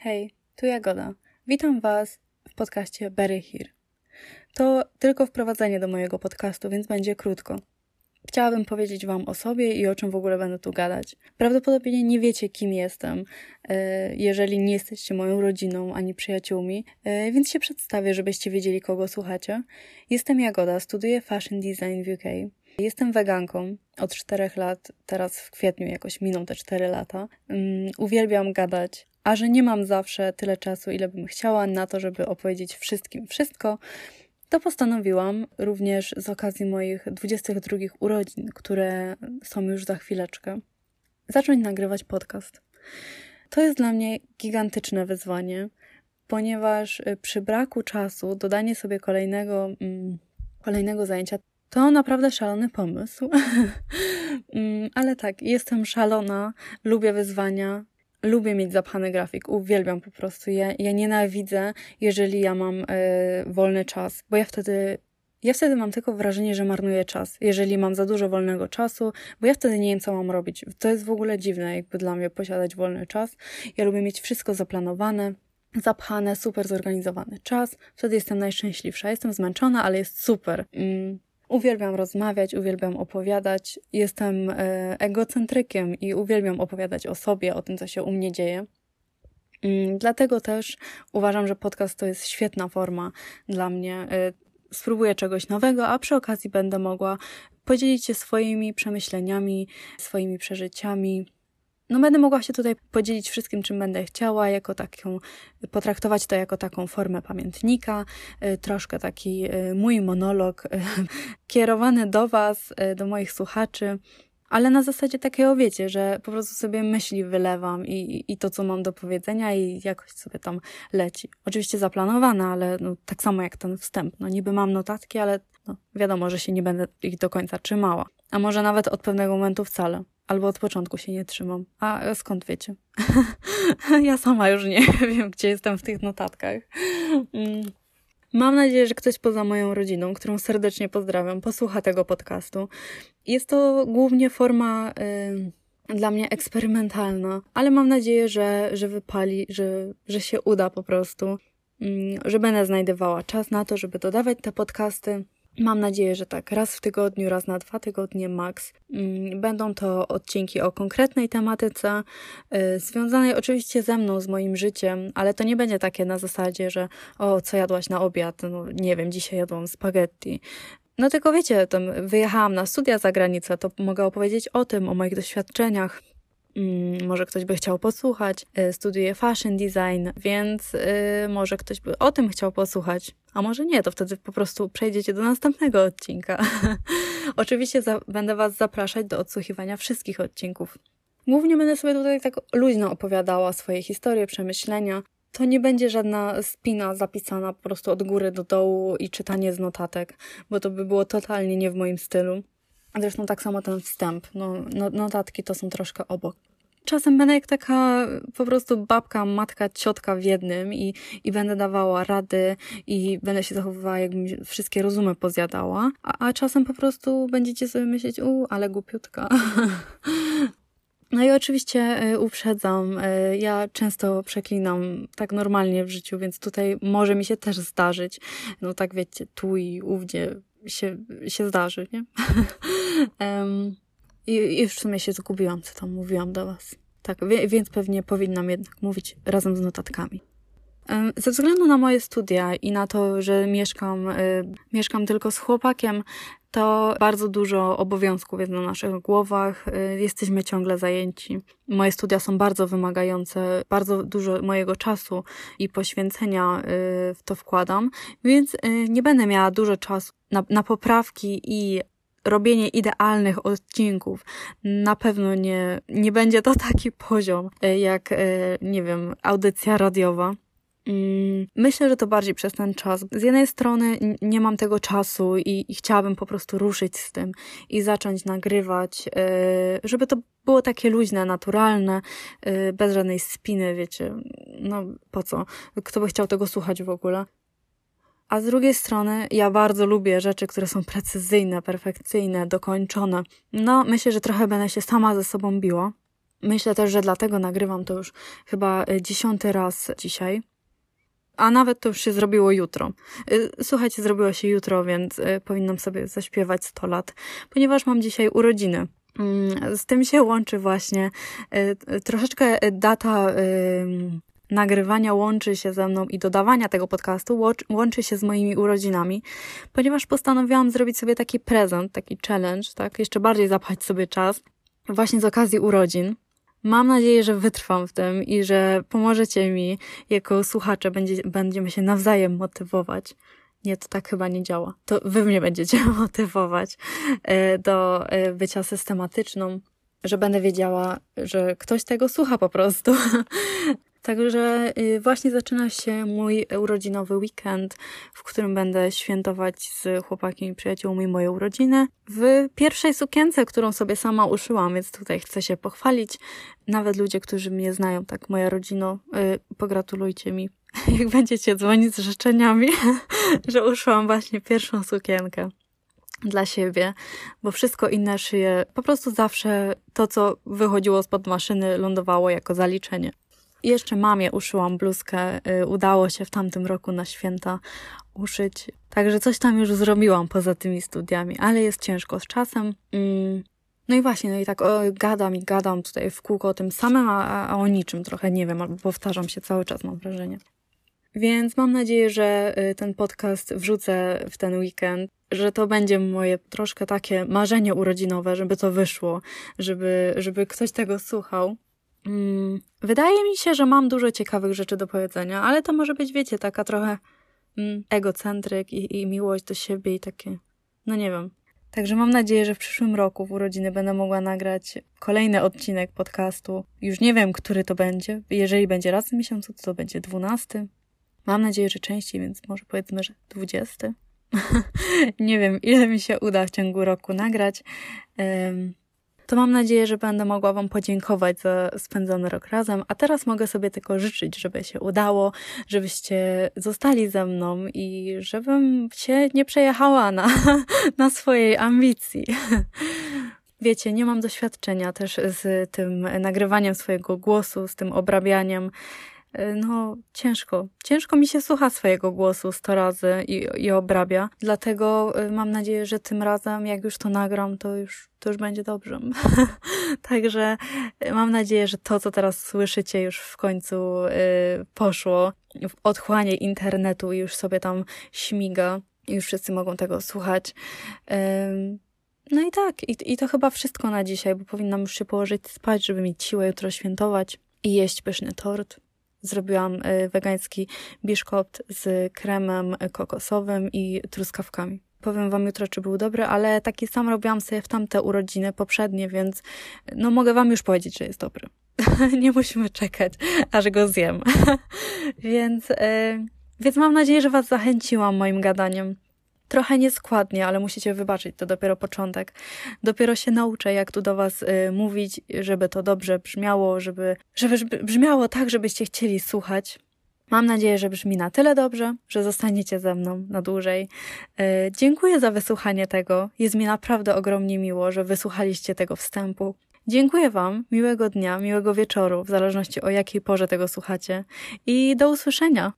Hej, tu Jagoda. Witam Was w podcaście Berry Here. To tylko wprowadzenie do mojego podcastu, więc będzie krótko. Chciałabym powiedzieć Wam o sobie i o czym w ogóle będę tu gadać. Prawdopodobnie nie wiecie, kim jestem, e, jeżeli nie jesteście moją rodziną ani przyjaciółmi, e, więc się przedstawię, żebyście wiedzieli, kogo słuchacie. Jestem Jagoda, studiuję fashion design w UK. Jestem weganką od czterech lat, teraz w kwietniu jakoś miną te cztery lata. Um, uwielbiam gadać, a że nie mam zawsze tyle czasu, ile bym chciała na to, żeby opowiedzieć wszystkim wszystko, to postanowiłam również z okazji moich 22 urodzin, które są już za chwileczkę, zacząć nagrywać podcast. To jest dla mnie gigantyczne wyzwanie, ponieważ y, przy braku czasu dodanie sobie kolejnego, mm, kolejnego zajęcia to naprawdę szalony pomysł. Mm, ale tak, jestem szalona, lubię wyzwania, lubię mieć zapchany grafik, uwielbiam po prostu. Ja, ja nienawidzę, jeżeli ja mam y, wolny czas, bo ja wtedy. Ja wtedy mam tylko wrażenie, że marnuję czas, jeżeli mam za dużo wolnego czasu, bo ja wtedy nie wiem, co mam robić. To jest w ogóle dziwne, jakby dla mnie posiadać wolny czas. Ja lubię mieć wszystko zaplanowane, zapchane, super zorganizowany czas. Wtedy jestem najszczęśliwsza. Jestem zmęczona, ale jest super. Mm. Uwielbiam rozmawiać, uwielbiam opowiadać. Jestem e, egocentrykiem i uwielbiam opowiadać o sobie, o tym, co się u mnie dzieje. Mm, dlatego też uważam, że podcast to jest świetna forma dla mnie. E, spróbuję czegoś nowego, a przy okazji będę mogła podzielić się swoimi przemyśleniami, swoimi przeżyciami, no będę mogła się tutaj podzielić wszystkim, czym będę chciała, jako taką, potraktować to jako taką formę pamiętnika, y, troszkę taki y, mój monolog y, kierowany do Was, do moich słuchaczy, ale na zasadzie takiego, wiecie, że po prostu sobie myśli wylewam i, i to, co mam do powiedzenia i jakoś sobie tam leci. Oczywiście zaplanowane, ale no, tak samo jak ten wstęp. No niby mam notatki, ale no, wiadomo, że się nie będę ich do końca trzymała. A może nawet od pewnego momentu wcale. Albo od początku się nie trzymam. A skąd wiecie? ja sama już nie wiem, gdzie jestem w tych notatkach. Mm. Mam nadzieję, że ktoś poza moją rodziną, którą serdecznie pozdrawiam, posłucha tego podcastu. Jest to głównie forma y, dla mnie eksperymentalna, ale mam nadzieję, że, że wypali, że, że się uda po prostu, y, że będę znajdowała czas na to, żeby dodawać te podcasty. Mam nadzieję, że tak, raz w tygodniu, raz na dwa tygodnie max. Mm, będą to odcinki o konkretnej tematyce, yy, związanej oczywiście ze mną, z moim życiem, ale to nie będzie takie na zasadzie, że o, co jadłaś na obiad? No nie wiem, dzisiaj jadłam spaghetti. No tylko wiecie, tam wyjechałam na studia za granicę, to mogę opowiedzieć o tym, o moich doświadczeniach, może ktoś by chciał posłuchać. Y, studiuję fashion design, więc y, może ktoś by o tym chciał posłuchać. A może nie, to wtedy po prostu przejdziecie do następnego odcinka. Oczywiście będę Was zapraszać do odsłuchiwania wszystkich odcinków. Głównie będę sobie tutaj tak luźno opowiadała swoje historie, przemyślenia. To nie będzie żadna spina zapisana po prostu od góry do dołu i czytanie z notatek, bo to by było totalnie nie w moim stylu. Zresztą tak samo ten wstęp. No, no, notatki to są troszkę obok. Czasem będę jak taka po prostu babka, matka, ciotka w jednym i, i będę dawała rady i będę się zachowywała, jakbym wszystkie rozumy pozjadała, a, a czasem po prostu będziecie sobie myśleć, u, ale głupiutka. No i oczywiście y, uprzedzam, y, ja często przeklinam tak normalnie w życiu, więc tutaj może mi się też zdarzyć. No tak wiecie, tu i ówdzie się, się zdarzy, nie? um, i, I w sumie się zgubiłam, co tam mówiłam do Was. Tak, więc pewnie powinnam jednak mówić razem z notatkami. Ze względu na moje studia i na to, że mieszkam, y, mieszkam tylko z chłopakiem, to bardzo dużo obowiązków jest na naszych głowach. Y, jesteśmy ciągle zajęci. Moje studia są bardzo wymagające, bardzo dużo mojego czasu i poświęcenia y, w to wkładam, więc nie będę miała dużo czasu na, na poprawki i robienie idealnych odcinków. Na pewno nie, nie będzie to taki poziom jak, nie wiem, audycja radiowa. Mm, myślę, że to bardziej przez ten czas. Z jednej strony nie mam tego czasu i, i chciałabym po prostu ruszyć z tym i zacząć nagrywać, yy, żeby to było takie luźne, naturalne, bez żadnej spiny, wiecie. No po co? Kto by chciał tego słuchać w ogóle? A z drugiej strony, ja bardzo lubię rzeczy, które są precyzyjne, perfekcyjne, dokończone. No, myślę, że trochę będę się sama ze sobą biła, Myślę też, że dlatego nagrywam to już chyba e, dziesiąty raz dzisiaj. A nawet to już się zrobiło jutro. E, słuchajcie, zrobiło się jutro, więc e, powinnam sobie zaśpiewać 100 lat, ponieważ mam dzisiaj urodziny. Mm, z tym się łączy właśnie troszeczkę data nagrywania łączy się ze mną i dodawania tego podcastu łączy się z moimi urodzinami, ponieważ postanowiłam zrobić sobie taki prezent, taki challenge, tak, jeszcze bardziej zapchać sobie czas właśnie z okazji urodzin. Mam nadzieję, że wytrwam w tym i że pomożecie mi jako słuchacze, będzie, będziemy się nawzajem motywować. Nie, to tak chyba nie działa. To wy mnie będziecie motywować e, do e, bycia systematyczną, że będę wiedziała, że ktoś tego słucha po prostu. Także y, właśnie zaczyna się mój urodzinowy weekend, w którym będę świętować z chłopakiem i przyjaciółmi moje urodziny. W pierwszej sukience, którą sobie sama uszyłam, więc tutaj chcę się pochwalić. Nawet ludzie, którzy mnie znają, tak moja rodzino, yy, pogratulujcie mi, jak będziecie dzwonić z życzeniami, że uszyłam właśnie pierwszą sukienkę dla siebie, bo wszystko inne szyję. Po prostu zawsze to, co wychodziło spod maszyny, lądowało jako zaliczenie. Jeszcze mamie uszyłam bluzkę. Y, udało się w tamtym roku na święta uszyć. Także coś tam już zrobiłam poza tymi studiami, ale jest ciężko z czasem. Mm. No i właśnie, no i tak o, gadam i gadam tutaj w kółko o tym samym, a, a o niczym trochę nie wiem, albo powtarzam się cały czas, mam wrażenie. Więc mam nadzieję, że y, ten podcast wrzucę w ten weekend, że to będzie moje troszkę takie marzenie urodzinowe, żeby to wyszło, żeby, żeby ktoś tego słuchał. Mm, wydaje mi się, że mam dużo ciekawych rzeczy do powiedzenia, ale to może być, wiecie, taka trochę mm, egocentryk i, i miłość do siebie i takie, no nie wiem. Także mam nadzieję, że w przyszłym roku w urodziny będę mogła nagrać kolejny odcinek podcastu. Już nie wiem, który to będzie. Jeżeli będzie raz w miesiącu, to to będzie dwunasty. Mam nadzieję, że częściej, więc może powiedzmy, że dwudziesty. nie wiem, ile mi się uda w ciągu roku nagrać. Um, to mam nadzieję, że będę mogła Wam podziękować za spędzony rok razem, a teraz mogę sobie tylko życzyć, żeby się udało, żebyście zostali ze mną i żebym się nie przejechała na, na swojej ambicji. Wiecie, nie mam doświadczenia też z tym nagrywaniem swojego głosu, z tym obrabianiem. E, no ciężko. Ciężko mi się słucha swojego głosu sto razy i, i obrabia. Dlatego e, mam nadzieję, że tym razem, jak już to nagram, to już, to już będzie dobrze. Także e, mam nadzieję, że to, co teraz słyszycie, już w końcu y, poszło w otchłanie internetu i już sobie tam śmiga. Już wszyscy mogą tego słuchać. Y, no i tak, i, i to chyba wszystko na dzisiaj, bo powinnam już się położyć spać, żeby mieć siłę jutro świętować i jeść pyszny tort. Zrobiłam y, wegański biszkopt z kremem kokosowym i truskawkami. Powiem wam jutro, czy był dobry, ale taki sam robiłam sobie w tamte urodziny poprzednie, więc no mogę wam już powiedzieć, że jest dobry. Nie musimy czekać, aż go zjem. więc, yy, więc mam nadzieję, że was zachęciłam moim gadaniem. Trochę nieskładnie, ale musicie wybaczyć, to dopiero początek. Dopiero się nauczę, jak tu do Was y, mówić, żeby to dobrze brzmiało, żeby, żeby brzmiało tak, żebyście chcieli słuchać. Mam nadzieję, że brzmi na tyle dobrze, że zostaniecie ze mną na dłużej. Y, dziękuję za wysłuchanie tego. Jest mi naprawdę ogromnie miło, że wysłuchaliście tego wstępu. Dziękuję Wam, miłego dnia, miłego wieczoru, w zależności o jakiej porze tego słuchacie i do usłyszenia.